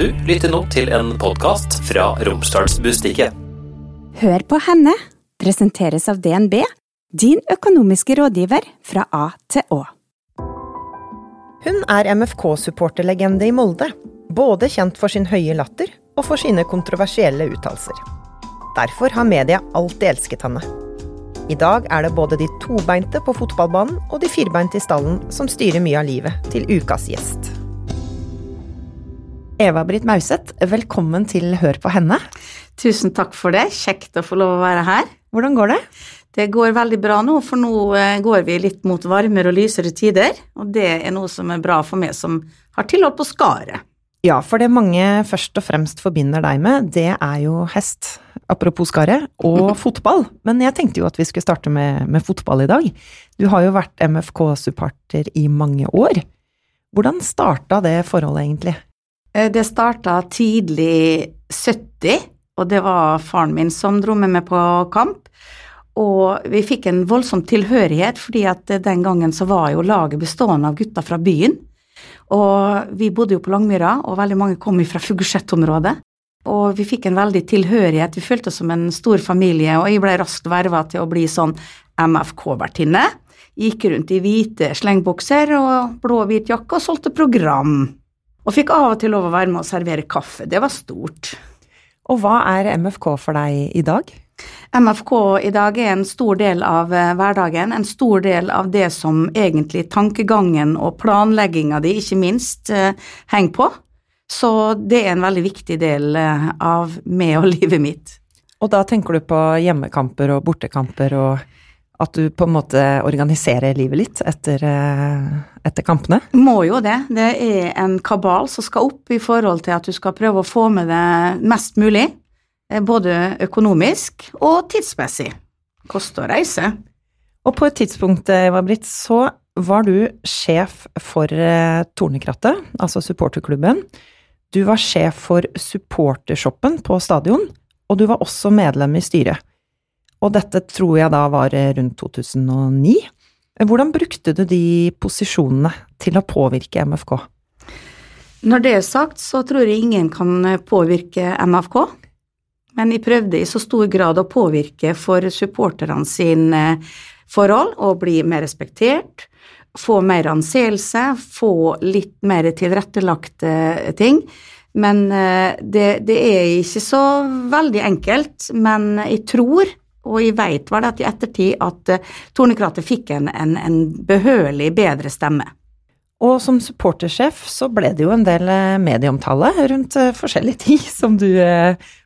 Du lytter nå til en podkast fra Romsdalsbustikket. Hør på henne presenteres av DNB, din økonomiske rådgiver fra A til Å. Hun er MFK-supporterlegende i Molde. Både kjent for sin høye latter og for sine kontroversielle uttalelser. Derfor har media alltid elsket henne. I dag er det både de tobeinte på fotballbanen og de firbeinte i stallen som styrer mye av livet til ukas gjest. Eva-Britt Mauseth, velkommen til Hør på henne. Tusen takk for det, kjekt å få lov å være her. Hvordan går det? Det går veldig bra nå, for nå eh, går vi litt mot varmere og lysere tider, og det er noe som er bra for meg som har tilhold på Skaret. Ja, for det mange først og fremst forbinder deg med, det er jo hest. Apropos Skaret, og fotball. Men jeg tenkte jo at vi skulle starte med, med fotball i dag. Du har jo vært MFK-supporter i mange år. Hvordan starta det forholdet egentlig? Eh, Det starta tidlig 70, og det var faren min som dro med meg på kamp. Og vi fikk en voldsom tilhørighet, fordi at den gangen så var jo laget bestående av gutter fra byen. Og vi bodde jo på Langmyra, og veldig mange kom fra Fuglset-området. Og vi fikk en veldig tilhørighet, vi følte oss som en stor familie, og jeg ble raskt verva til å bli sånn MFK-vertinne. Gikk rundt i hvite slengbukser og blå-hvit jakke og solgte program. Og fikk av og til lov å være med og servere kaffe, det var stort. Og hva er MFK for deg i dag? MFK i dag er en stor del av eh, hverdagen, en stor del av det som egentlig tankegangen og planlegginga di ikke minst eh, henger på. Så det er en veldig viktig del eh, av meg og livet mitt. Og da tenker du på hjemmekamper og bortekamper og at du på en måte organiserer livet litt etter, eh, etter kampene? Må jo det. Det er en kabal som skal opp i forhold til at du skal prøve å få med deg mest mulig. eh, Både økonomisk og tidsmessig. Koste å reise. Og på et tidspunkt, Eva-Britt, så var du sjef for eh, Tornekrattet, altså supporterklubben. Du var sjef for supportershoppen på stadion, og du var også medlem i styret. Og dette tror jeg da var eh, rundt 2009. Hvordan brukte du de posisjonene til å påvirke MFK? Når det er sagt, så tror jeg ingen kan eh, påvirke MFK. Men jeg prøvde i så stor grad å påvirke for supporterne sin eh, forhold, og bli mer respektert, få mer anseelse, få litt mer tilrettelagte ting. Men det, det er ikke så veldig enkelt, men jeg tror, og jeg veit vel at i ettertid, at Tornekrattet fikk en, en, en behørig bedre stemme. Og som supportersjef så ble det jo en del eh, medieomtale rundt eh, forskjellige ting som du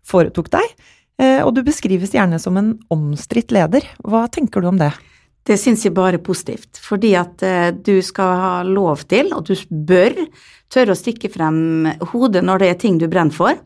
foretok deg. Og du beskrives gjerne som en omstridt leder. Hva tenker du om det? Det syns jeg bare er positivt, fordi at du skal ha lov til, og du bør, tørre å stikke frem hodet når det er ting du brenner for.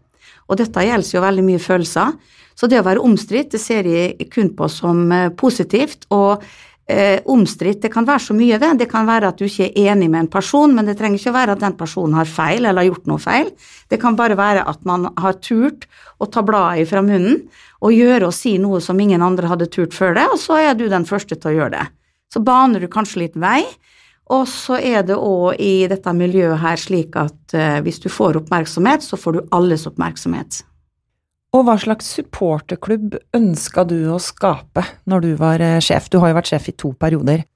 Og dette gjelder jo veldig mye følelser. Så det å være omstridt, det ser jeg kun på som eh, positivt. Og eh, omstridt, det kan være så mye, det. Det kan være at du ikke er enig med en person, men det trenger ikke være at den personen har feil eller har gjort noe feil. Det kan bare være at man har turt å ta bladet fra munnen og gjøre og si noe som ingen andre hadde turt før det, og så er du den første til å gjøre det. Så baner du kanskje litt vei, og så er det òg i dette miljøet her slik at eh, hvis du får oppmerksomhet, så får du alles oppmerksomhet. Og hva slags supporterklubb ønska du å skape når du var eh, sjef? Du har jo vært sjef i to perioder.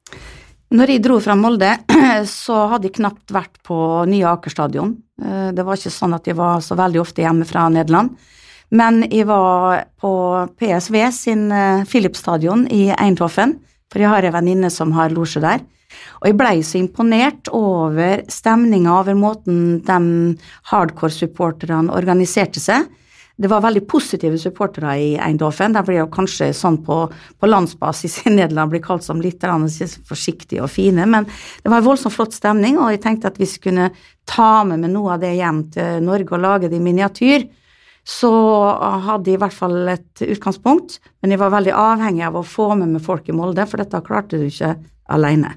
Når jeg dro fra Molde, så hadde jeg knapt vært på nye Aker stadion. Eh, Det var ikke sånn at jeg var så veldig ofte hjemme fra Nederland. Men jeg var på PSV sin eh, stadion i Eindhoven, for jeg har en venninne som har losje der. Og jeg blei så imponert over stemninga, over måten de hardcore-supporterne organiserte seg. Det var veldig positive supportere i Eindhoven. De blir jo kanskje sånn på, på landsbasis i Nederland blir kalt som litt forsiktige og fine, men det var en voldsomt flott stemning, og jeg tenkte at hvis vi kunne ta med meg noe av det hjem til Norge og lage det i miniatyr, så hadde jeg i hvert fall et utgangspunkt, men jeg var veldig avhengig av å få med meg folk i Molde, for dette klarte du ikke alene.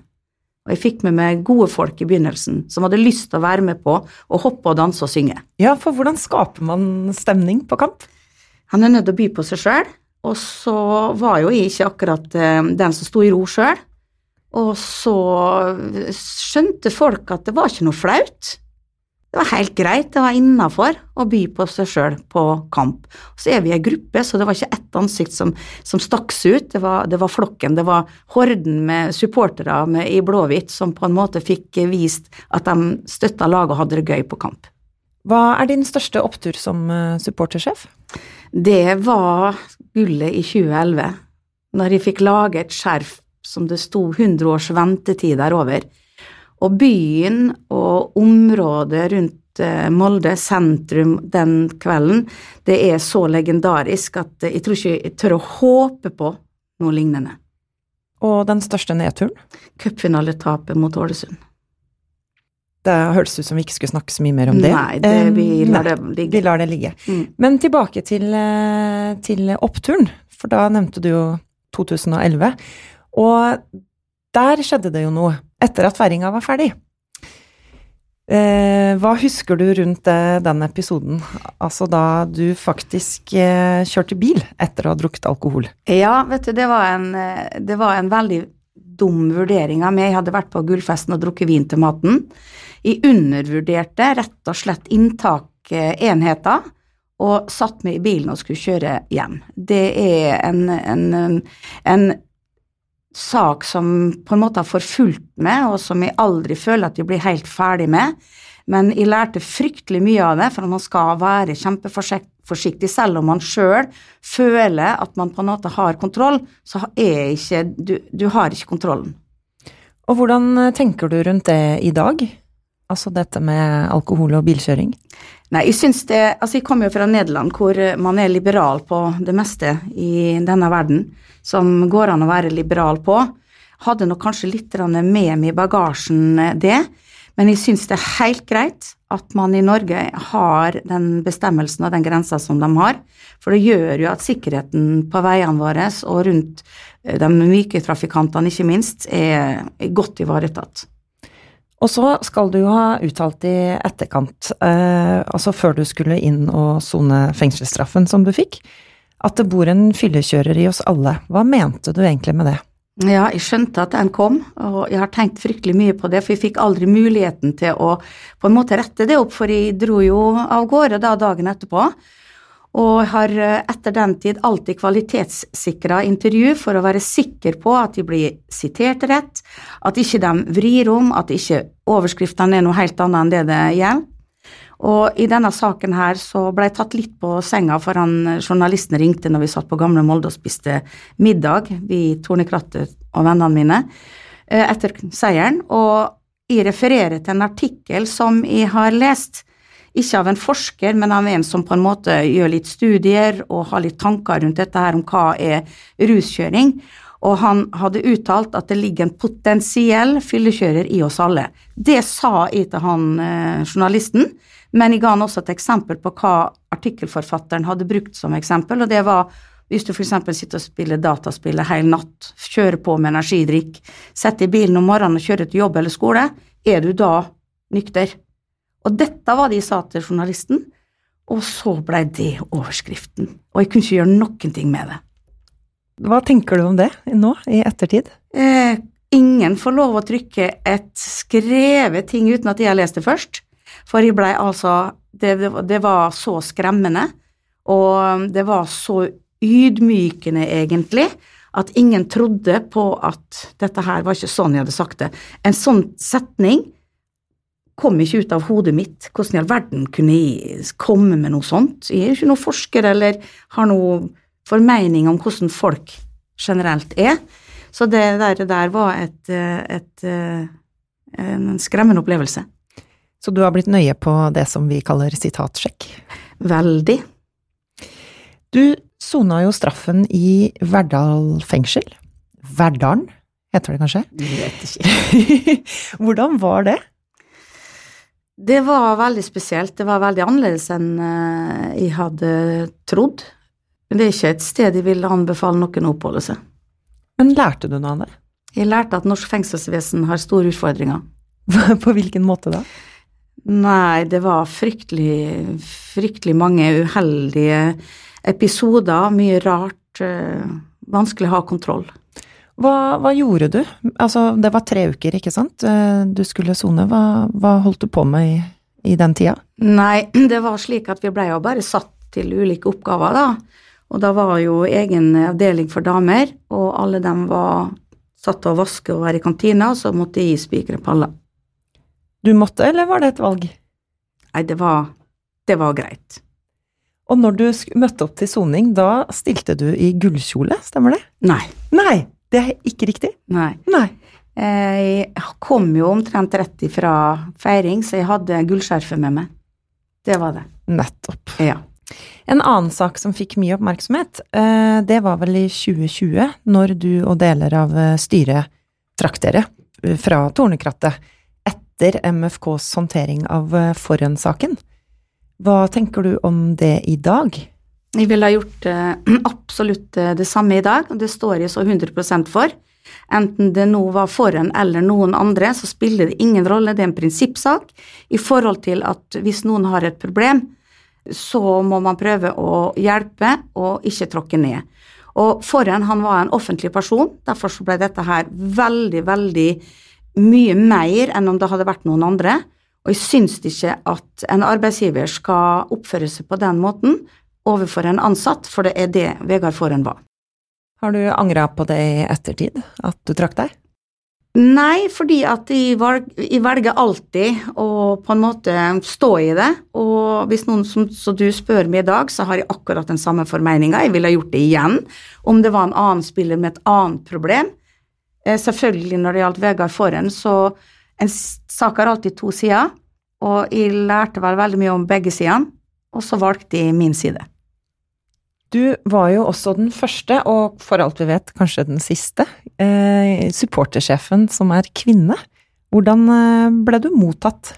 Og jeg fikk med meg gode folk i begynnelsen, som hadde lyst til å være med på å hoppe og danse og synge. Ja, for hvordan skaper man stemning på kamp? Han er nødt til å by på seg sjøl, og så var jo jeg ikke akkurat eh, den som sto i ro sjøl. Og så skjønte folk at det var ikke noe flaut. Det var helt greit, det var innafor å by på seg sjøl på kamp. Så er vi ei gruppe, så det var ikke ett ansikt som, som stakk seg ut, det var, det var, flokken, det var horden med supportere med, i blåhvitt som på en måte fikk vist at de støtta laget og hadde det gøy på kamp. Hva er din største opptur som eh, supportersjef? Det var gullet i 2011, når jeg fikk lage et skjerf som det sto 100 års ventetid der over. Og byen og området rundt eh, Molde sentrum den kvelden, det er så legendarisk at jeg tror ikke jeg tør å håpe på noe lignende. Og den største nedturen? Cupfinaletapet mot Ålesund. Det hørtes ut som vi ikke skulle snakke så mye mer om det. Nei, det, vi lar det ligge. Vi lar det ligge. Mm. Men tilbake til, eh, til, oppturen, for da nevnte du jo 2011. Og der skjedde det jo noe, etter at feiringa var ferdig. Eh, hva husker du rundt eh, den episoden, altså da du faktisk eh, kjørte bil etter å ha drukket alkohol? Ja, vet du, det var en, eh, det var en veldig dum vurdering av meg. Jeg hadde vært på gullfesten og drukket vin til maten. Jeg undervurderte rett og slett inntakenheter og satt meg i bilen og skulle kjøre hjem. Det er en, en, en sak som på en måte har forfulgt meg, og som jeg aldri føler at jeg blir helt ferdig med. Men jeg lærte fryktelig mye av det, for man skal være kjempeforsiktig. Selv om man sjøl føler at man på en måte har kontroll, så er ikke du, du har ikke kontrollen. Og hvordan tenker du rundt det i dag? Altså dette med alkohol og bilkjøring? Nei, jeg syns det Altså, jeg kommer jo fra Nederland, hvor man er liberal på det meste i denne verden som går an å være liberal på. Hadde nok kanskje litt med meg i bagasjen det, men jeg syns det er helt greit at man i Norge har den bestemmelsen og den grensa som de har. For det gjør jo at sikkerheten på veiene våre og rundt de myke trafikantene ikke minst, er godt ivaretatt. Og så skal du jo ha uttalt i etterkant, eh, altså før du skulle inn og sone fengselsstraffen som du fikk, at det bor en fyllekjører i oss alle. Hva mente du egentlig med det? Ja, jeg skjønte at den kom, og jeg har tenkt fryktelig mye på det, for jeg fikk aldri muligheten til å på en måte rette det opp, for jeg dro jo av gårde da dagen etterpå. Og har eh, etter den tid alltid kvalitetssikra intervju for å være sikker på at de blir sitert rett, at ikke de vrir om, at ikke overskriftene er noe helt annet enn det det gjelder. Og i denne saken her så ble jeg tatt litt på senga, for han journalisten ringte når vi satt på Gamle Molde og spiste middag, vi Tornekrattet og vennene mine, eh, etter seieren. Og jeg refererer til en artikkel som jeg har lest, ikke av en forsker, men av en som på en måte gjør litt studier og har litt tanker rundt dette her om hva er ruskjøring. Og han hadde uttalt at det ligger en potensiell fyllekjører i oss alle. Det sa jeg til han eh, journalisten. Men jeg ga han også et eksempel på hva artikkelforfatteren hadde brukt som eksempel, og det var hvis du f.eks. sitter og spiller dataspill en hel natt, kjører på med energidrikk, setter i bilen om morgenen og kjører til jobb eller skole, er du da nykter? Og dette var jeg sa til journalisten, og så blei det overskriften. Og jeg kunne ikke gjøre noen ting med det. Hva tenker du om det nå, i ettertid? Eh, ingen får lov å trykke et skrevet ting uten at jeg har lest det først. For jeg blei altså det, det, var så skremmende, og det var så ydmykende, egentlig, at ingen trodde på at dette her var ikke sånn jeg hadde sagt det. En sånn setning kom ikke ut av hodet mitt. Hvordan i all verden kunne jeg komme med noe sånt? Jeg er jo ikke noen forsker eller har noe formening om hvordan folk generelt er. Så det der, der var et, et, en skremmende opplevelse. Så du har blitt nøye på det som vi kaller sitatsjekk? Veldig. Du sona jo straffen i Verdal fengsel. Verdalen, heter det kanskje? Jeg vet ikke. Hvordan var det? Det var veldig spesielt. Det var veldig annerledes enn eh, jeg hadde trodd. Men det er ikke et sted jeg vil anbefale noen å oppholde seg. Men lærte du noe av det? Jeg lærte at norsk fengselsvesen har store utfordringer. På hvilken måte da? Nei, det var fryktelig, fryktelig mange uheldige episoder. Mye rart. Øh, vanskelig å ha kontroll. Hva, hva, gjorde du? Altså, det var tre uker, ikke sant? Eh, du skulle sone. Hva, hva, holdt du på med i, i den tida? Nei, det var slik at vi ble jo bare satt til ulike oppgaver, da. Og da var jo egen avdeling for damer, og alle dem var satt til å vaske og være i kantina, og så måtte jeg spikre paller. Du måtte, eller var det et valg? Nei, det var, det var greit. Og når du møtte opp til soning, da stilte du i gullkjole, stemmer det? Nei. Nei, det er ikke riktig. Nei. Nei. Eh, Jeg kom jo omtrent rett ifra feiring, så jeg hadde gullskjerfet med meg. Det var det. Nettopp. Ja. En annen sak som fikk mye oppmerksomhet, eh, det var vel i 2020, når du og deler av eh, styret trakk dere fra Tornekrattet etter MFKs håndtering av Forhen-saken. Hva tenker du om det i dag? Jeg ville ha gjort eh, absolutt eh, det samme i dag, og det står jeg så 100% for. Enten det nå var foran eller noen andre, så spiller det ingen rolle, det er en prinsippsak i forhold til at hvis noen har et problem, så må man prøve å hjelpe og ikke tråkke ned. Og foran han var en offentlig person, derfor så ble dette her veldig, veldig mye mer enn om det hadde vært noen andre. Og jeg syns ikke at en arbeidsgiver skal oppføre seg på den måten overfor en ansatt, for det er det Vegard Forhen var. Har du angra på det i ettertid, at du trakk deg? Nei, fordi at jeg, valg, jeg velger alltid å på en måte stå i det. Og hvis noen som så du spør meg i dag, så har jeg akkurat den samme formeninga. Jeg ville ha gjort det igjen om det var en annen spiller med et annet problem. Eh, selvfølgelig når det gjaldt Vegard Forhen, så en sak har alltid to sider. Og jeg lærte vel veldig mye om begge sidene, og så valgte jeg min side. Du var jo også den første, og for alt vi vet, kanskje den siste, eh, supportersjefen som er kvinne. Hvordan eh, ble du mottatt?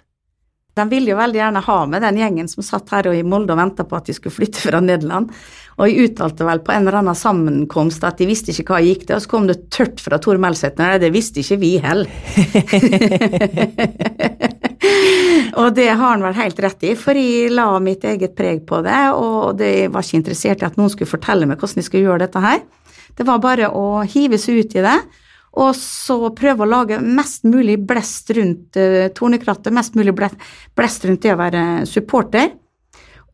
De ville jo veldig gjerne ha med den gjengen som satt her og i Molde og venta på at de skulle flytte fra Nederland. Og jeg uttalte vel på en eller annen sammenkomst at de visste ikke hva jeg gikk til, og så kom det tørt fra Tor Melseth. Nei, det visste ikke vi heller. og det har han vel helt rett i, for jeg la mitt eget preg på det, og det jeg var ikke interessert i at noen skulle fortelle meg hvordan jeg skulle gjøre dette her. Det var bare å hive seg ut i det, og så prøve å lage mest mulig blest rundt uh, Tornekrattet, mest mulig blest rundt det å være supporter,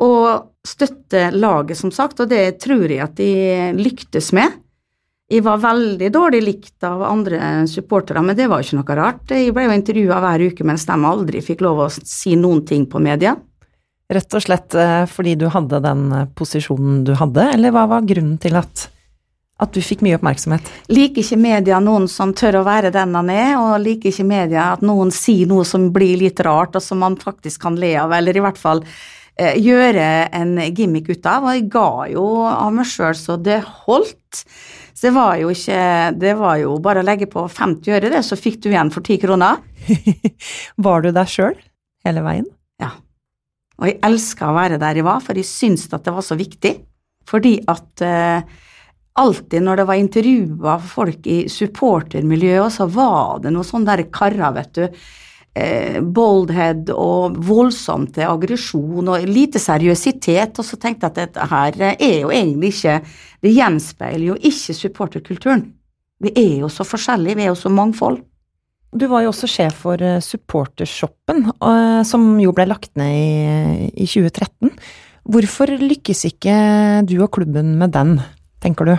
og støtte laget, som sagt, og det tror jeg at de lyktes med. Jeg var veldig dårlig likt av andre supportere, men det var jo ikke noe rart. Jeg ble jo intervjua hver uke mens de aldri fikk lov å si noen ting på media. Rett og slett eh, fordi du hadde den eh, posisjonen du hadde, eller hva var grunnen til at, at du fikk mye oppmerksomhet? Liker ikke media noen som tør å være den han er, og liker ikke media at noen sier noe som blir litt rart, og som man faktisk kan le av, eller i hvert fall eh, gjøre en gimmick ut av. Og jeg ga jo av meg sjøl så det holdt. Så det var jo ikke Det var jo bare å legge på 50 øre, det, så fikk du igjen for 10 kroner. Var du deg sjøl hele veien? Ja. Og jeg elska å være der jeg var, for jeg syntes at det var så viktig. Fordi at eh, alltid når det var intervjua folk i supportermiljøet, så var det noen sånne der karer, vet du. Eh, boldhead og voldsomt til aggresjon og lite seriøsitet. Og så tenkte jeg at dette her er jo egentlig ikke Det gjenspeiler jo ikke supporterkulturen. Vi er jo så forskjellige, vi er jo så mangfold. Du var jo også sjef for eh, Supportershoppen, eh, som jo ble lagt ned i 2013. Hvorfor lykkes ikke du og klubben med den, tenker du?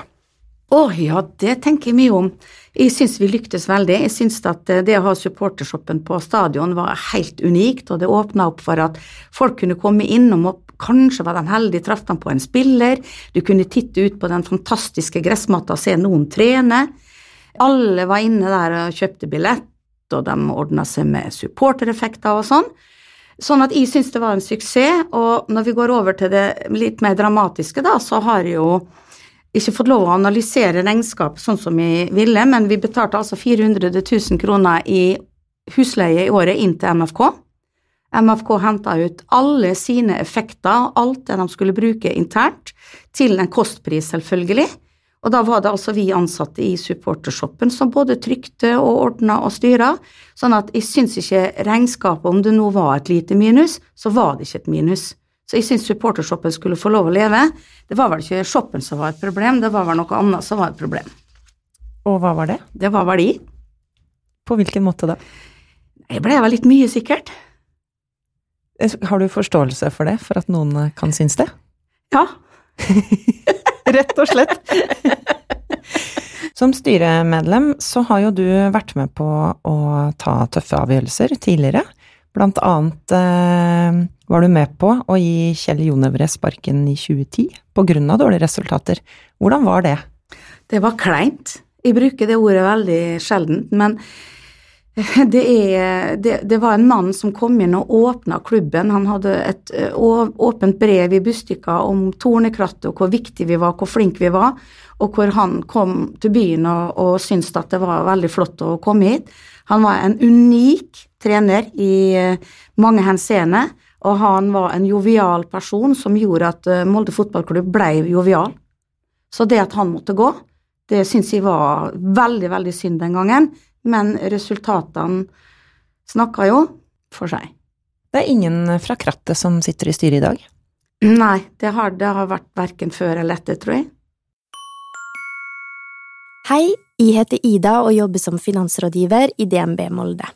Å ja, det tenker jeg mye om. Jeg syns vi lyktes veldig. Jeg syns at eh, det å ha supportershoppen på stadion var helt unikt, og det åpna opp for at folk kunne komme innom og kanskje var de heldige, traff de på en spiller. Du kunne titte ut på den fantastiske gressmatta og se noen trene. Alle var inne der og kjøpte billett, og de ordna seg med supportereffekter og sånn. Sånn at jeg syns det var en suksess, og når vi går over til det litt mer dramatiske, da, så har jeg jo ikke fått lov å analysere regnskap sånn som vi ville, men vi betalte altså 400 000 kroner i husleie i året inn til MFK. MFK henta ut alle sine effekter, alt det de skulle bruke internt, til en kostpris, selvfølgelig. Og da var det altså vi ansatte i supportershoppen som både trykte og ordna og styra, sånn at jeg syns ikke regnskapet, om det nå var et lite minus, så var det ikke et minus. Så jeg syns supportershoppen skulle få lov å leve. Det var vel ikke shoppen som var et problem, det var vel noe annet som var et problem. Og hva var det? Det var verdi. På hvilken måte da? Jeg ble vel litt mye, sikkert. Har du forståelse for det, for at noen kan synes det? Ja. Rett og slett. Som styremedlem så har jo du vært med på å ta tøffe avgjørelser tidligere. Blant annet eh, var du med på å gi Kjell Jonevre sparken i 2010 på grunn av dårlige resultater. Hvordan var det? Det var kleint. Jeg bruker det ordet veldig sjelden, men det, er, det, det, var en mann som kom inn og åpna klubben. Han hadde et åpent brev i Bustika om Tornekrattet og hvor viktig vi var, hvor flinke vi var, og hvor han kom til byen og, og syntes at det var veldig flott å komme hit. Han var en unik trener i mange henseende, og han var en jovial person som gjorde at Molde fotballklubb ble jovial. Så det at han måtte gå, det syns jeg var veldig, veldig synd den gangen men resultatene snakka jo for seg. Det er ingen fra krattet som sitter i styret i dag? Nei, det har, det har vært verken før eller etter, tror jeg. Hei, jeg heter Ida og jobber som finansrådgiver i DNB Molde.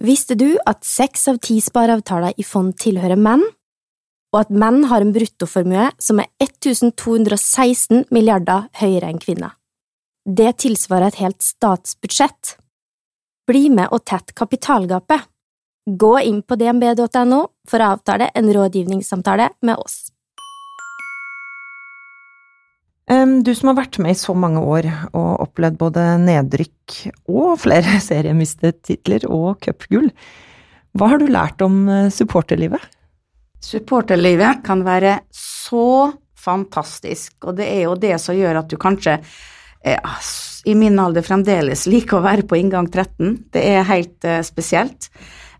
Visste du at seks av ti spareavtaler i fond tilhører menn, og at menn har en bruttoformue som er 1216 milliarder høyere enn kvinner? Det tilsvarer et helt statsbudsjett. Bli med og tett kapitalgapet. Gå inn på dnb.no for å avtale en rådgivningssamtale med oss. Du som har vært med i så mange år og opplevd både nedrykk og flere seriemistetitler og cupgull, hva har du lært om eh, supporterlivet? Supporterlivet kan være så fantastisk, og det er jo det som gjør at du kanskje eh, i min alder fremdeles liker å være på inngang 13. Det er helt uh, spesielt.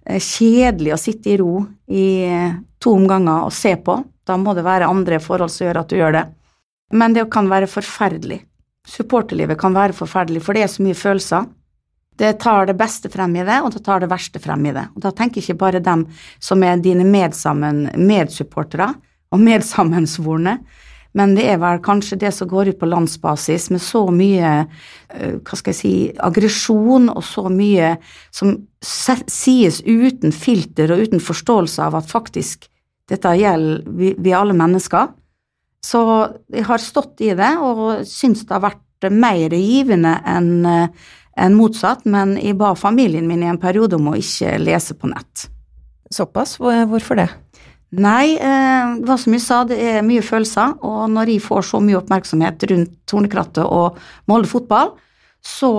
Kjedelig å sitte i ro i to omganger og se på. Da må det være andre forhold som gjør at du gjør det. Men det kan være forferdelig. Supporterlivet kan være forferdelig, for det er så mye følelser. Det tar det beste frem i det, og det tar det verste frem i det. Og da tenker ikke bare dem som er dine medsammen, medsupportere og medsammensvorne, men det er vel kanskje det som går ut på landsbasis med så mye eh, hva skal jeg si, aggresjon og så mye som sies uten filter og uten forståelse av at faktisk dette gjelder vi, vi alle mennesker. Så jeg har stått i det og syns det har vært mer givende enn en motsatt, men jeg ba familien min i en periode om å ikke lese på nett. Såpass? Hvorfor det? Nei, det hva som jeg sa, det er mye følelser. Og når jeg får så mye oppmerksomhet rundt Tornekrattet og Molde fotball, så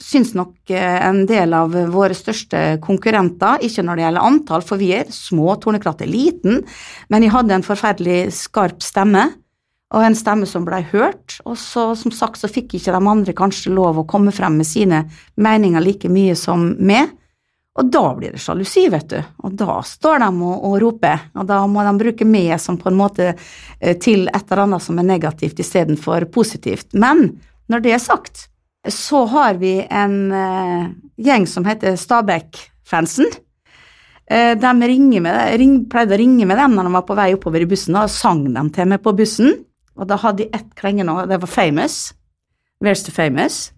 syns nok eh, en del av våre største konkurrenter, ikke når det gjelder antall, for vi er små, Tornekrattet er liten, men jeg hadde en forferdelig skarp stemme. Og en stemme som blei hørt, og så som sagt så fikk ikke de andre kanskje lov å komme frem med sine meninger like mye som meg. Og da blir det sjalusi, vet du, og da står de og, og roper, og da må de bruke meg som på en måte eh, til et eller annet som er negativt istedenfor positivt. Men når det er sagt, så har vi en uh, gjeng som heter Stabæk-fansen. Uh, de ring, pleide å ringe med dem når de var på vei oppover i bussen, og sang dem til meg på bussen. Og da hadde de ett klenge nå, det var Famous. Where's the Famous?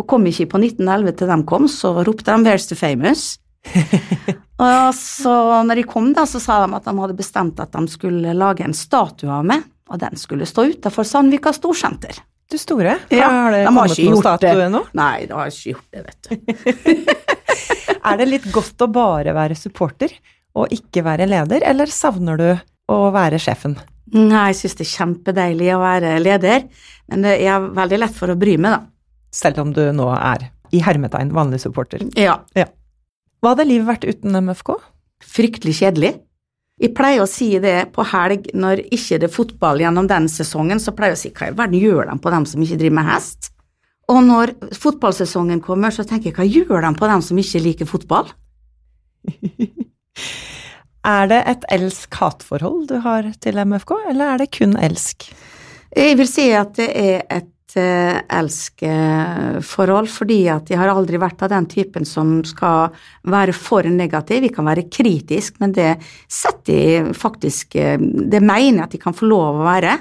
og kom ikke på 1911 til de kom, så ropte de 'Where's the famous?' og så når de kom, da, så sa de at de hadde bestemt at de skulle lage en statue av meg, og den skulle stå utafor Sandvika Storsenter. Du store, ja, har det de kommet har noen statue ennå? Nei, de har ikke gjort det, vet du. er det litt godt å bare være supporter og ikke være leder, eller savner du å være sjefen? Nei, jeg syns det er kjempedeilig å være leder, men det er veldig lett for å bry meg, da selv om du nå er i hermetegn vanlig supporter. Ja. ja. Hva hadde livet vært uten MFK? Fryktelig kjedelig. Jeg pleier å si det på helg når ikke det er fotball gjennom den sesongen, så pleier jeg å si hva i verden gjør de på dem som ikke driver med hest? Og når fotballsesongen kommer, så tenker jeg hva gjør de på dem som ikke liker fotball? er det et elsk-hat-forhold du har til MFK, eller er det kun elsk? Jeg vil si at det er et Eh, elskeforhold, fordi at jeg har aldri vært av den typen som skal være for negativ. Jeg kan være kritisk, men det setter jeg faktisk eh, Det mener jeg at jeg kan få lov å være.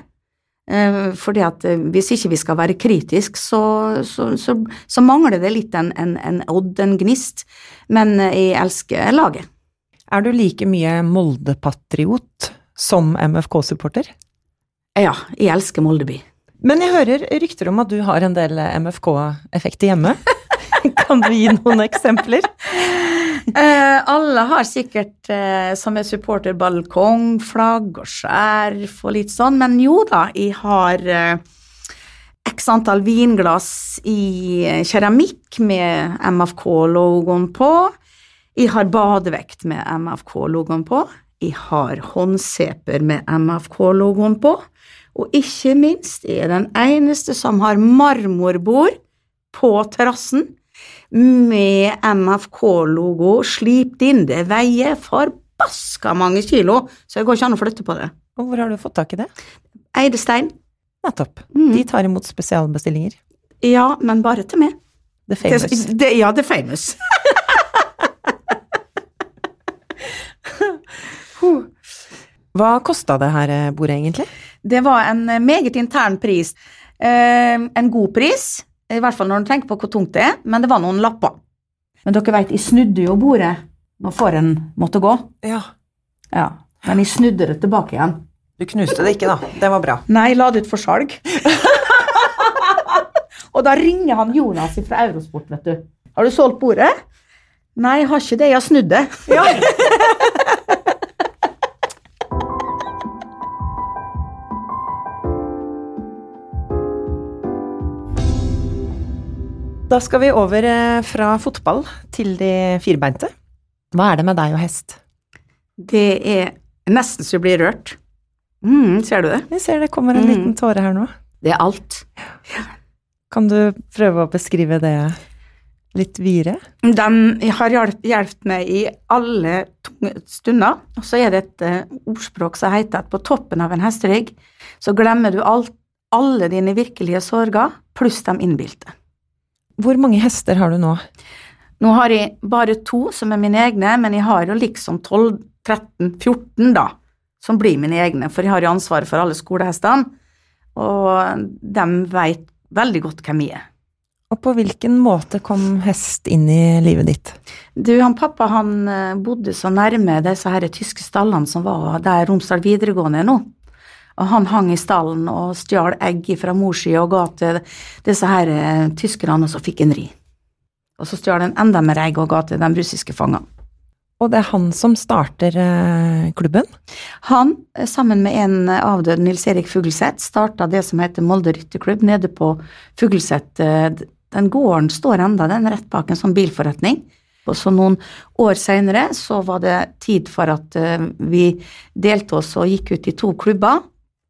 Eh, fordi at hvis ikke vi skal være kritisk, så, så, så, så mangler det litt en, en, en odd, en gnist. Men jeg elsker laget. Er du like mye Molde-patriot som MFK-supporter? Ja, jeg elsker Moldeby. Men jeg hører rykter om at du har en del MFK-effekter hjemme. kan du gi noen eksempler? Eh, alle har sikkert eh, som er supporter balkong, flagg og skjerf og litt sånn, men jo da, jeg har eh, x antall vinglass i eh, keramikk med MFK-logoen på. Jeg har badevekt med MFK-logoen på. Jeg har håndseper med MFK-logoen på. Og ikke minst jeg er den eneste som har marmorbord på terrassen med MFK-logo slipt inn. Det veier forbaska mange kilo, så det går ikke an å flytte på det. Og hvor har du fått tak i det? Eidestein. Nettopp. Mm. De tar imot spesialbestillinger. Ja, men bare til meg. The famous. Det, det, ja, the famous. Hva kosta det her eh, bordet, egentlig? Det var en eh, meget intern pris. Eh, en god pris, i hvert fall når du tenker på hvor tungt det er, men det var noen lapper. Men dere veit, jeg snudde jo bordet når foren måtte gå. Ja. Ja, men jeg snudde det tilbake igjen. Du knuste det ikke, da. Det var bra. Nei, la det ut for salg. Og da ringer han Jonas fra Eurosport, vet du. Har du solgt bordet? Nei, jeg har ikke det, jeg har snudd det. Da skal vi over eh, fra fotball til de firbeinte. Hva er det med deg og hest? Det er nesten så jeg blir rørt. Mm, ser du det? Jeg ser det kommer en Mm. liten tåre her nå. Det er alt. Kan du prøve å beskrive det litt videre? De har hjulpet meg i alle stunder. Og så er det et eh, ordspråk som heter at på toppen av en hesterygg så glemmer du alt, alle dine virkelige sorger, pluss de innbilte. Hvor mange hester har du nå? Nå har jeg bare to som er mine egne, men jeg har jo liksom 12, 13, 14 da, som blir mine egne, for jeg har jo ansvaret for alle skolehestene, og de vet veldig godt hvem jeg er. Og på hvilken måte kom hest inn i livet ditt? Du, han pappa han eh, bodde så nærme disse her tyske stallene som var der Romsdal videregående er nå. Og han hang i stallen og stjal egg fra mors side og ga til disse her eh, tyskerne, og så fikk han ri. Og så stjal han enda mer egg og ga til de russiske fangene. Og det er han som starter eh, klubben? Han, eh, sammen med en avdød Nils Erik Fugleseth, starta det som heter Molde rytterklubb nede på Fugleseth. Den gården står enda, den rett bak en sånn bilforretning. Og så noen år seinere så var det tid for at vi delte oss og gikk ut i to klubber.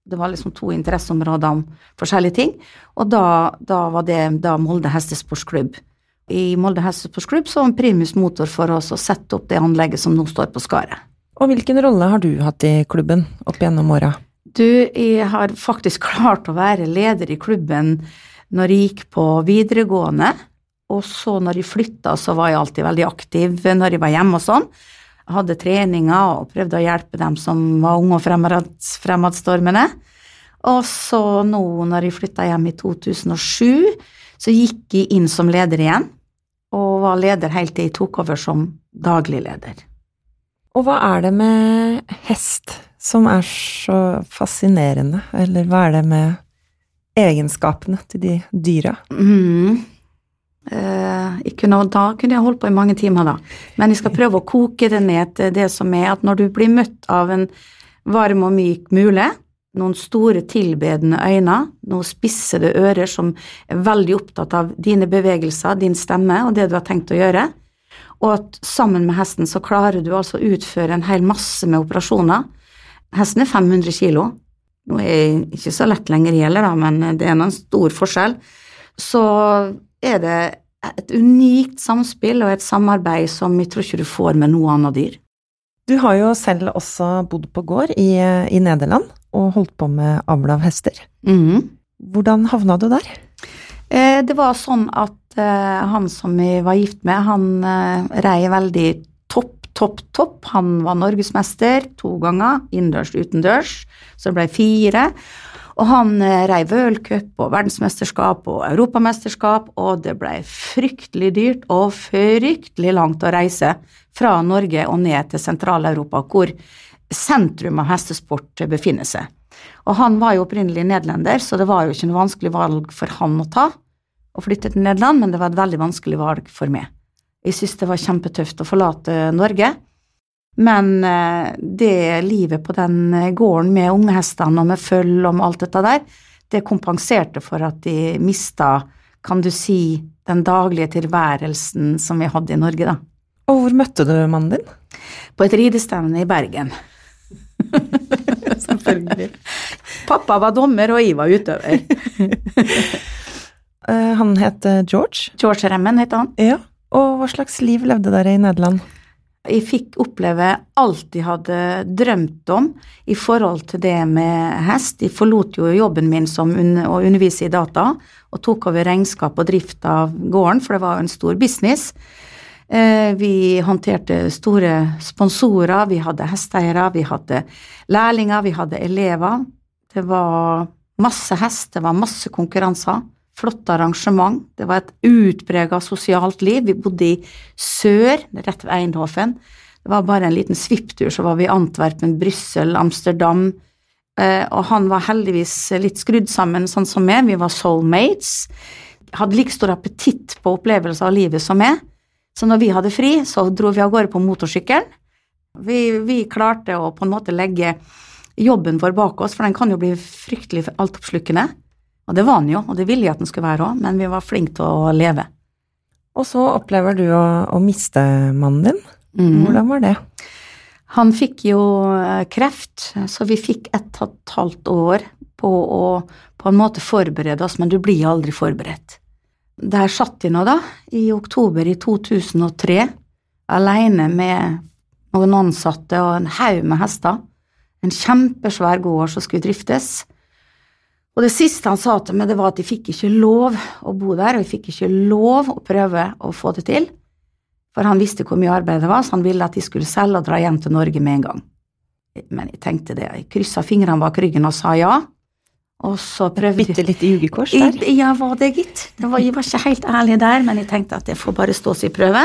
Det var liksom to interesseområder om forskjellige ting. Og da, da var det da Molde hestesportsklubb. I Molde hestesportsklubb så var primus motor for oss å sette opp det anlegget som nå står på Skaret. Og hvilken rolle har du hatt i klubben opp gjennom åra? Du, jeg har faktisk klart å være leder i klubben når jeg gikk på videregående, og så når jeg flytta, så var jeg alltid veldig aktiv når jeg var hjemme og sånn. Hadde treninger og prøvde å hjelpe dem som var unge og fremads, fremadstormende. Og så nå når jeg flytta hjem i 2007, så gikk jeg inn som leder igjen, og var leder helt til jeg tok over som daglig leder. Og hva er det med hest som er så fascinerende, eller hva er det med egenskapene til de dyra? Mm. Eh, kunne, da kunne jeg holdt på i mange timer, da. Men jeg skal prøve å koke det ned til det som er at når du blir møtt av en varm og myk mule, noen store tilbedende øyne, noen spissede ører som er veldig opptatt av dine bevegelser, din stemme og det du har tenkt å gjøre, og at sammen med hesten så klarer du altså å utføre en hel masse med operasjoner. Hesten er 500 kilo. Nå er jeg ikke så lett lenger heller, da, men det er en stor forskjell. Så er det et unikt samspill og et samarbeid som jeg tror ikke du får med noe annet dyr. Du har jo selv også bodd på gård i, i Nederland og holdt på med avl av hester. Mm. Hvordan havna du der? Eh, Det var sånn at eh, han som jeg var gift med, han eh, rei veldig topp, topp, topp. Han var norgesmester to ganger, innendørs, utendørs. Så det ble fire. Og han reiv rei v-cup og verdensmesterskap og europamesterskap, og det ble fryktelig dyrt og fryktelig langt å reise fra Norge og ned til Sentral-Europa, hvor sentrum av hestesport befinner seg. Og han var jo opprinnelig nederlender, så det var jo ikke noe vanskelig valg for han å ta å flytte til Nederland, men det var et veldig vanskelig valg for meg. Jeg syntes det var kjempetøft å forlate Norge. Men eh, det livet på den gården med unghestene og med føll og med alt dette der, det kompenserte for at de mista, kan du si, den daglige tilværelsen som vi hadde i Norge, da. Og hvor møtte du mannen din? På et ridestevne i Bergen. Selvfølgelig. Pappa var dommer, og jeg var utøver. Eh, Han het eh, George. George Remmen het han. Ja. Og hva slags liv levde dere i Nederland? Jeg fikk oppleve alt jeg hadde drømt om i forhold til det med hest. Jeg forlot jo jobben min som å undervise i data, og tok over regnskap og drift av gården, for det var en stor business. Eh, Vi håndterte store sponsorer, vi hadde hesteeiere, vi hadde lærlinger, vi hadde elever. Det var masse hest, det var masse konkurranser. Flotte arrangement. Det var et utprega sosialt liv. Vi bodde i sør, rett ved Eindhoven. Det var bare en liten svipptur, så var vi i Antwerpen, Brussel, Amsterdam. Eh, og han var heldigvis litt skrudd sammen, sånn som meg. Vi var soulmates. Hadde like stor appetitt på opplevelser av livet som meg. Så når vi hadde fri, så dro vi av gårde på motorsykkelen. Vi, vi klarte å på en måte legge jobben vår bak oss, for den kan jo bli fryktelig altoppslukende. Og det var han jo, og det ville jeg at han skulle være òg, men vi var flinke til å leve. Og så opplever du å, å miste mannen din. Mm. Hvordan var det? Han fikk jo eh, kreft, så vi fikk ett og et halvt år på å på en måte forberede oss, men du blir aldri forberedt. Der satt jeg nå, da, i oktober i 2003, alene med noen ansatte og en haug med hester. En kjempesvær gård som skulle driftes. Og det siste han sa til meg, det var at de fikk ikke lov å bo der, og de fikk ikke lov å prøve å få det til. For han visste hvor mye arbeid det var, så han ville at de skulle selge og dra hjem til Norge med en gang. Men jeg tenkte det, jeg kryssa fingrene bak ryggen og sa ja. Og så prøvde Bitte litt jugekors der. ja, var det, gitt. Det var, jeg var ikke helt ærlig der, men jeg tenkte at det får bare stå sin prøve.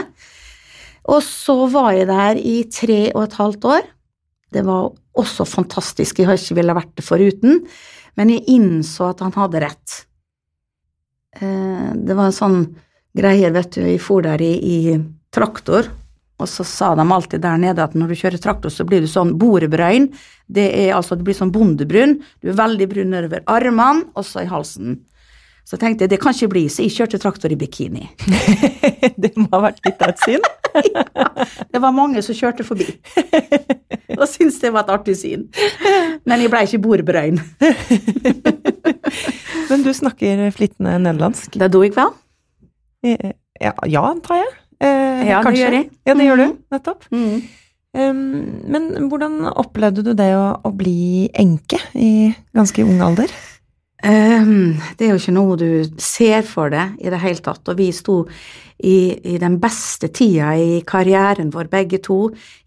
Og så var jeg der i tre og et halvt år. Det var også fantastisk, jeg har ikke ville vært det foruten, men jeg innså at han hadde rett. Eh, Det var en sånn greie, vet du, vi for der i, i traktor, og så sa de alltid der nede at når du kjører traktor, så blir du sånn borebrøyn. Det er altså, du blir sånn bondebrun. Du er veldig brun nedover armene, også i halsen. Så tenkte jeg, det kan ikke bli, så jeg kjørte traktor i bikini. det må ha vært litt av et syn. Det var mange som kjørte forbi. Og syntes det var et artig syn. Men jeg blei ikke bordbrøyn. Men du snakker flytende nederlandsk? Det do jeg vel? Eh, Ja, ja antar jeg. Eh, Ja, det gjør jeg. Ja, det gjør du. Mhm. Nettopp. Mm. Um, men hvordan opplevde du det å, å bli enke i ganske ung alder? Ehm, det er jo ikke noe du ser for deg i det hele tatt, og vi sto i, i den beste tida i karrieren vår, begge to,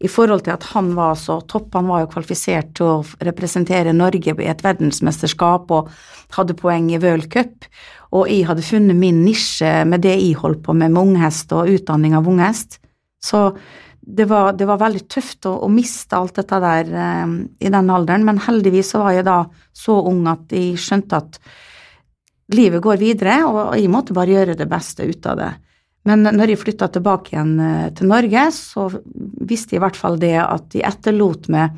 i forhold til at han var så topp. Han var jo kvalifisert til å representere Norge i et verdensmesterskap og hadde poeng i World Cup, og jeg hadde funnet min nisje med det jeg holdt på med med unghest og utdanning av unghest. Så det var, det var veldig tøft å, å miste alt dette der eh, i den alderen, men heldigvis så var jeg da så ung at jeg skjønte at livet går videre, og jeg måtte bare gjøre det beste ut av det. Men når jeg flytta tilbake igjen eh, til Norge, så visste jeg i hvert fall det at jeg etterlot meg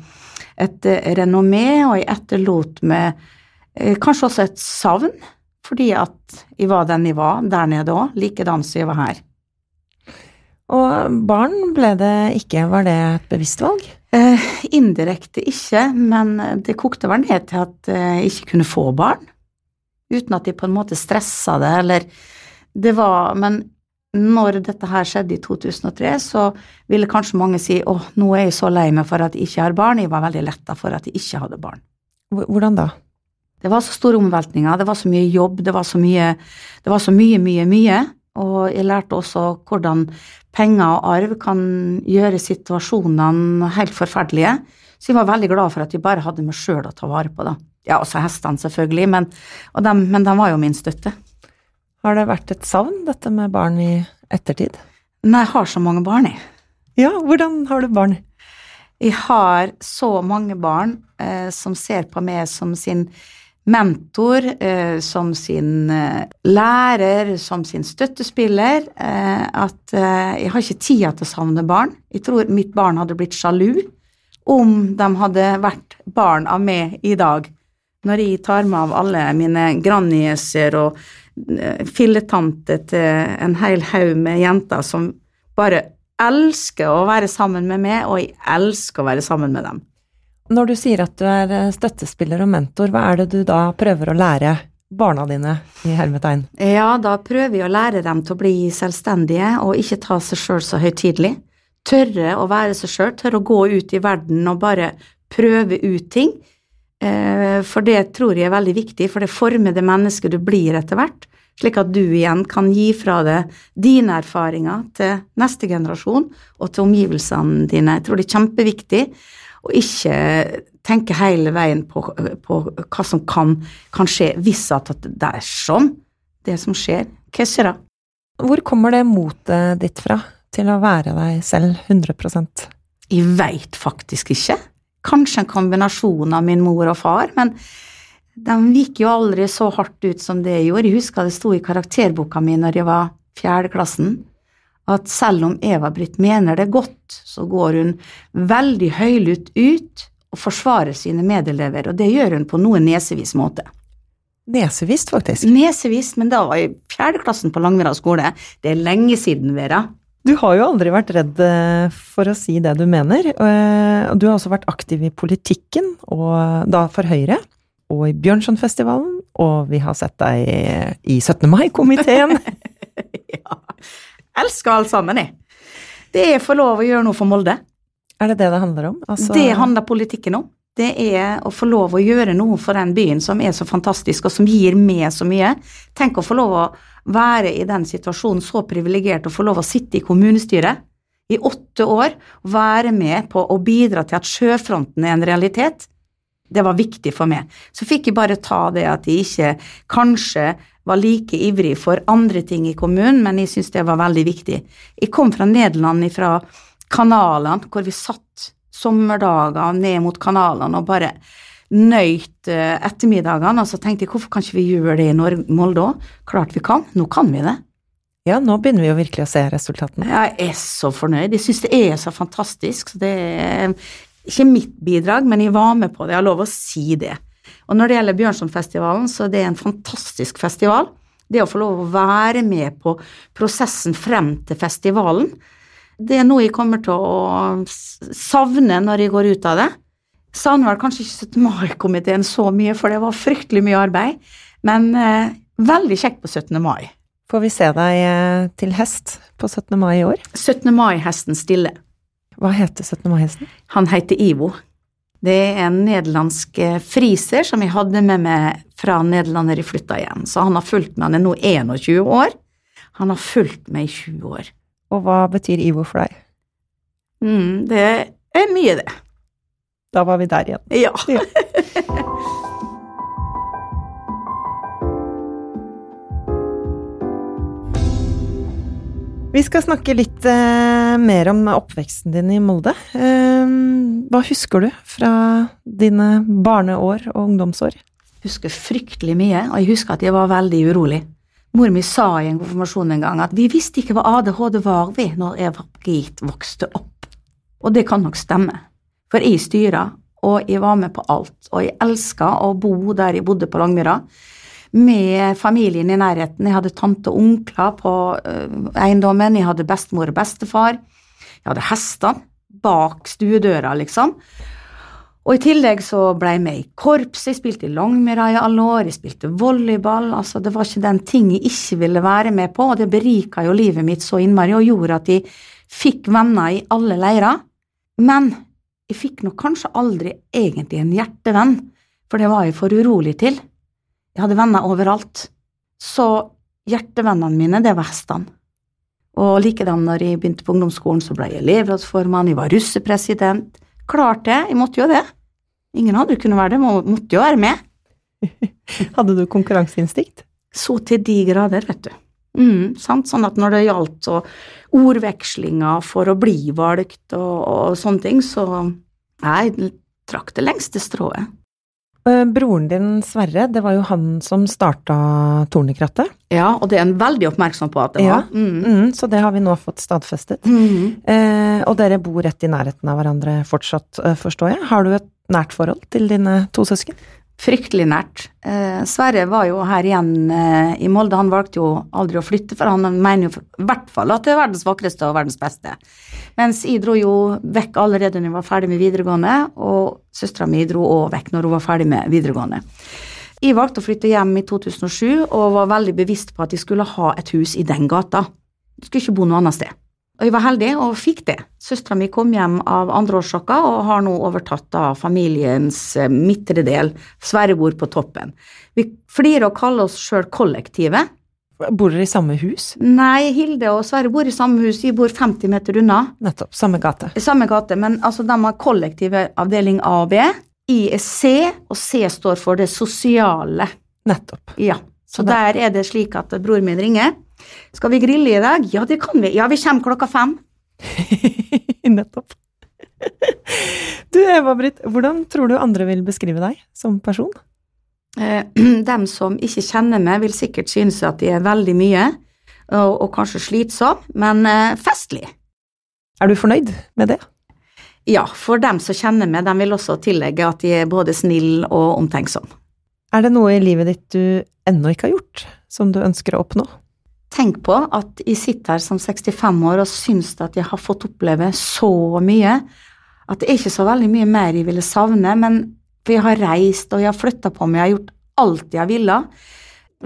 et eh, renommé, og jeg etterlot meg eh, kanskje også et savn, fordi at jeg var den jeg var der nede òg, likedan som jeg var her. Og barn ble det ikke, var det et bevisst valg? Eh, indirekte ikke, men det kokte vel ned til at eh, jeg ikke kunne få barn. Uten at de på en måte stressa det, eller Det var Men når dette her skjedde i 2003, så ville kanskje mange si åh, nå er jeg så lei meg for at jeg ikke har barn. Jeg var veldig letta for at jeg ikke hadde barn. Hvordan da? Det var så store omveltninger, det var så mye jobb, det var så mye, det var så mye, mye, mye. Og jeg lærte også hvordan penger og arv kan gjøre situasjonene helt forferdelige. Så jeg var veldig glad for at jeg bare hadde meg sjøl å ta vare på, da. Ja, også hestene, selvfølgelig, men, de, men de var jo min støtte. Har det vært et savn, dette med barn i ettertid? Nei, jeg har så mange barn, jeg. Ja, hvordan har du barn? Jeg har så mange barn eh, som ser på meg som sin mentor, eh, som sin eh, lærer, som sin støttespiller, eh, at jeg har ikke tida til å savne barn. Jeg tror mitt barn hadde blitt sjalu om de hadde vært barn av meg i dag. Når jeg tar med av alle mine grandnieser og filletanter til en hel haug med jenter som bare elsker å være sammen med meg, og jeg elsker å være sammen med dem. Når du sier at du er eh, støttespiller og mentor, hva er det du da prøver å lære barna dine i hermetegn? Ja, da prøver jeg å lære dem til å bli selvstendige og ikke ta seg sjøl så høytidelig. Tørre å være seg sjøl, tørre å gå ut i verden og bare prøve ut ting. Eh, for det tror jeg er veldig viktig, for det former det mennesket du blir etter hvert slik at du igjen kan gi fra deg dine erfaringer til neste generasjon og til omgivelsene dine. Jeg tror det er kjempeviktig å ikke tenke hele veien på, på hva som kan, kan, skje hvis at det er sånn, det som skjer. Hva skjer da? Hvor kommer det motet ditt fra til å være deg selv 100% Jeg veit faktisk ikke. Kanskje en kombinasjon av min mor og far, men de gikk jo aldri så hardt ut som det jeg gjorde. Jeg husker det sto i karakterboka mi når jeg var fjerdeklassen, at selv om Eva-Britt mener det godt, så går hun veldig høylytt ut og forsvarer sine medelever, og det gjør hun på noe nesevis måte. Nesevist, faktisk. Nesevist, men da var jeg i fjerdeklassen på Langvera skole. Det er lenge siden, Vera. Du har jo aldri vært redd eh, for å si det du mener, eh, og du har også vært aktiv i politikken, og da for Høyre og i Bjørnsonfestivalen, og vi har sett deg i 17. mai-komiteen. ja. Elsker alle sammen, jeg. Det er å få lov å gjøre noe for Molde. Er det det det handler om? Altså... Det handler politikken om. Det er å få lov å gjøre noe for den byen som er så fantastisk, og som gir meg så mye. Tenk å få lov å være i den situasjonen så privilegert å få lov å sitte i kommunestyret i åtte år, være med på å bidra til at sjøfronten er en realitet. Det var viktig for meg. Så fikk jeg bare ta det at jeg ikke kanskje var like ivrig for andre ting i kommunen, men jeg syntes det var veldig viktig. Jeg kom fra Nederland, fra kanalene, hvor vi satt sommerdager ned mot kanalene og bare nøyt eh, ettermiddagene, og så tenkte jeg hvorfor kan ikke vi gjøre det i Molde òg? Klart vi kan, nå kan vi det. Ja, nå begynner vi jo virkelig å se resultatene. Jeg er så fornøyd. Jeg syns det er så fantastisk. Så det er ikke mitt bidrag, men jeg var med på det. Jeg har lov å si det. Og når det gjelder Bjørnsonfestivalen, så er det en fantastisk festival. Det å få lov å være med på prosessen frem til festivalen, det er noe jeg kommer til å savne når jeg går ut av det. Savner vel kanskje ikke 17. mai-komiteen så mye, for det var fryktelig mye arbeid, men eh, veldig kjekt på 17. mai. Får vi se deg eh, til hest på 17. mai i år? 17. mai-hesten Stille. Hva heter 17. mai-hesten? Han heter Ivo. Det er en nederlandsk eh, friser som jeg hadde med meg fra Nederland da jeg flytta igjen. Så han har fulgt meg, han er nå 21 år. Han har fulgt meg i 20 år. Og hva betyr Ivo for deg? Mm, det er mye, det. Da var vi der igjen. Ja. ja. Vi skal snakke litt eh, mer om oppveksten din i Molde. Eh, hva husker du fra dine barneår og ungdomsår? Jeg husker fryktelig mye, og jeg husker at jeg var veldig urolig. Mor mi sa i en konfirmasjon en gang at vi visste ikke hva ADHD var vi når Eva Git vokste opp. Og det kan nok stemme, for jeg styra, og jeg var med på alt, og jeg elska å bo der jeg bodde på Langmyra med familien i nærheten. Jeg hadde tante og onkler på uh, eiendommen, jeg hadde bestemor og bestefar. Jeg hadde hestene bak stuedøra, liksom. Og i tillegg så ble jeg med i korps, jeg spilte i Longmyra i alle år, jeg spilte volleyball. altså Det var ikke den ting jeg ikke ville være med på, og det berika jo livet mitt så innmari og gjorde at jeg fikk venner i alle leirer. Men jeg fikk nok kanskje aldri egentlig en hjertevenn, for det var jeg for urolig til. Jeg hadde venner overalt. Så hjertevennene mine, det var hestene. Og likedan når jeg begynte på ungdomsskolen, så ble jeg elevrådsformann, jeg var russepresident, Klart det, jeg måtte jo det. Ingen andre kunne være det, jeg måtte jo være med. Hadde du konkurranseinstinkt? Så til de grader, vet du. Mm, sant? Sånn at når det gjaldt ordvekslinger for å bli valgt og, og sånne ting, så jeg trakk det lengste strået. Eh, Broren din Sverre, det var jo han som starta Tornekrattet. Ja, og det er en veldig oppmerksom på at det Ja. var. Mm. Mm, så det har vi nå fått stadfestet. Mm. Eh, og dere bor rett i nærheten av hverandre fortsatt, eh, forstår jeg. Har du et nært forhold til dine to søsken? Fryktelig nært. Eh, Sverre var jo her igjen eh, i Molde, han valgte jo aldri å flytte, for han mener jo i hvert fall at det er verdens vakreste og verdens beste. Mens jeg dro jo vekk allerede når jeg var ferdig med videregående, og søstera mi dro òg vekk når hun var ferdig med videregående. Jeg valgte å flytte hjem i 2007, og var veldig bevisst på at jeg skulle ha et hus i den gata. Jeg skulle ikke bo noe annet sted. Og jeg var heldig og fikk det. Søstera mi kom hjem av andreårsjokka og har nå overtatt da familiens eh, midtre del. Sverre bor på toppen. Vi flirer og kaller oss sjøl kollektivet. Bor dere i samme hus? Nei, Hilde og Sverre bor i samme hus, Vi bor 50 meter unna. Nettopp. Samme gate. Samme gate, men altså de har kollektive avdeling A og B. I er C, og C står for det sosiale. Nettopp. Ja. Så Så der er det slik at broren min ringer. Skal vi grille i dag? Ja, det kan vi. Ja, vi kommer klokka fem. Nettopp. Du Eva-Britt, hvordan tror du andre vil beskrive deg som person? Eh, dem som ikke kjenner meg, vil sikkert synes at de er veldig mye, og, og kanskje slitsom, men eh, festlig. Er du fornøyd med det? Ja, for dem som kjenner meg, de vil også tillegge at de er både snill og omtenksom. Er det noe i livet ditt du ennå ikke har gjort, som du ønsker å oppnå? Tenk på at jeg sitter her som 65 år og syns at jeg har fått oppleve så mye, at det er ikke så veldig mye mer jeg ville savne, men for jeg har reist og jeg har flytta på meg, jeg har gjort alt jeg ville.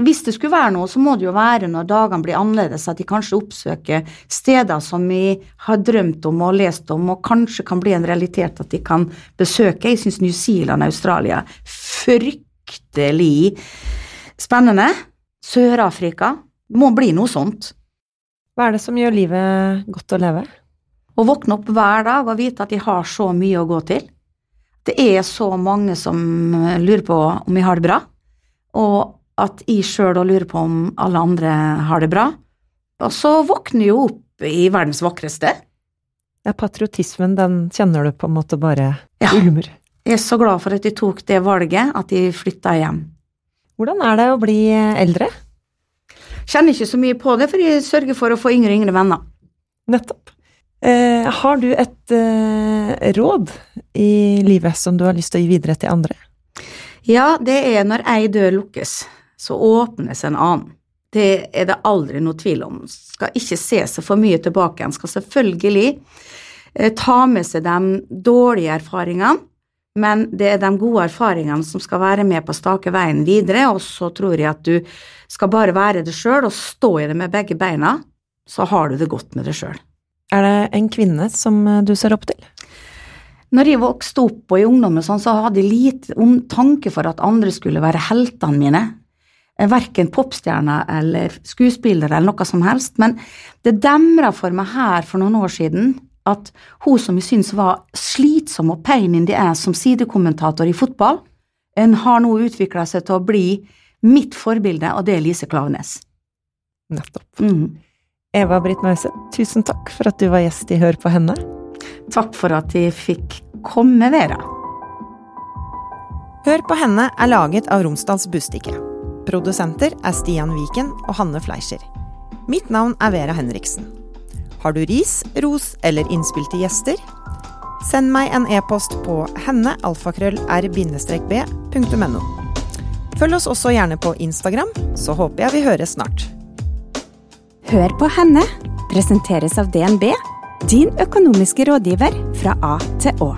Hvis det skulle være noe, så må det jo være når dagene blir annerledes, at de kanskje oppsøker steder som vi har drømt om og lest om, og kanskje kan bli en realitet at de kan besøke. Jeg syns New Zealand og Australia fryktelig spennende. Sør-Afrika. Det må bli noe sånt. Hva er det som gjør livet godt å leve? Å våkne opp hver dag og vite at de har så mye å gå til. Det er så mange som lurer på om jeg har det bra, og at jeg sjøl òg lurer på om alle andre har det bra. Og så våkner jeg opp i verdens vakreste. Ja, patriotismen, den kjenner du på en måte bare Ja. ulmer. Jeg er så glad for at jeg tok det valget, at jeg flytta hjem. Hvordan er det å bli eldre? Kjenner ikke så mye på det, for jeg sørger for å få yngre og yngre venner. Nettopp. Eh, har du et eh, råd i livet som du har lyst til å gi videre til andre? Ja, det er når ei dør lukkes, så åpnes en annen. Det er det aldri noe tvil om. Skal ikke se seg for mye tilbake igjen. Skal selvfølgelig eh, ta med seg de dårlige erfaringene, men det er de gode erfaringene som skal være med på å stake veien videre, og så tror jeg at du skal bare være det sjøl og stå i det med begge beina, så har du det godt med det sjøl. Er det en kvinne som eh, du ser opp til? Når jeg vokste opp og i ungdommen sånn, så hadde jeg lite om tanke for at andre skulle være heltene mine. Verken popstjerner eller skuespillere eller noe som helst, men det demra for meg her for noen år siden at hun som jeg syns var slitsom og pain in the ass som sidekommentator i fotball, en har nå utvikla seg til å bli mitt forbilde, og det er Lise Klaveness. Nettopp. Mm. Eva Britt Mause, tusen takk for at du var gjest i Hør på henne. Takk for at jeg fikk komme, Vera. Hør på henne er laget av Romsdals Bustikke. Produsenter er Stian Viken og Hanne Fleischer. Mitt navn er Vera Henriksen. Har du ris, ros eller innspill til gjester? Send meg en e-post på hennealfakrøll-r-b.no. Følg oss også gjerne på Instagram, så håper jeg vi høres snart. Hør på henne presenteres av DNB, din økonomiske rådgiver fra A til Å.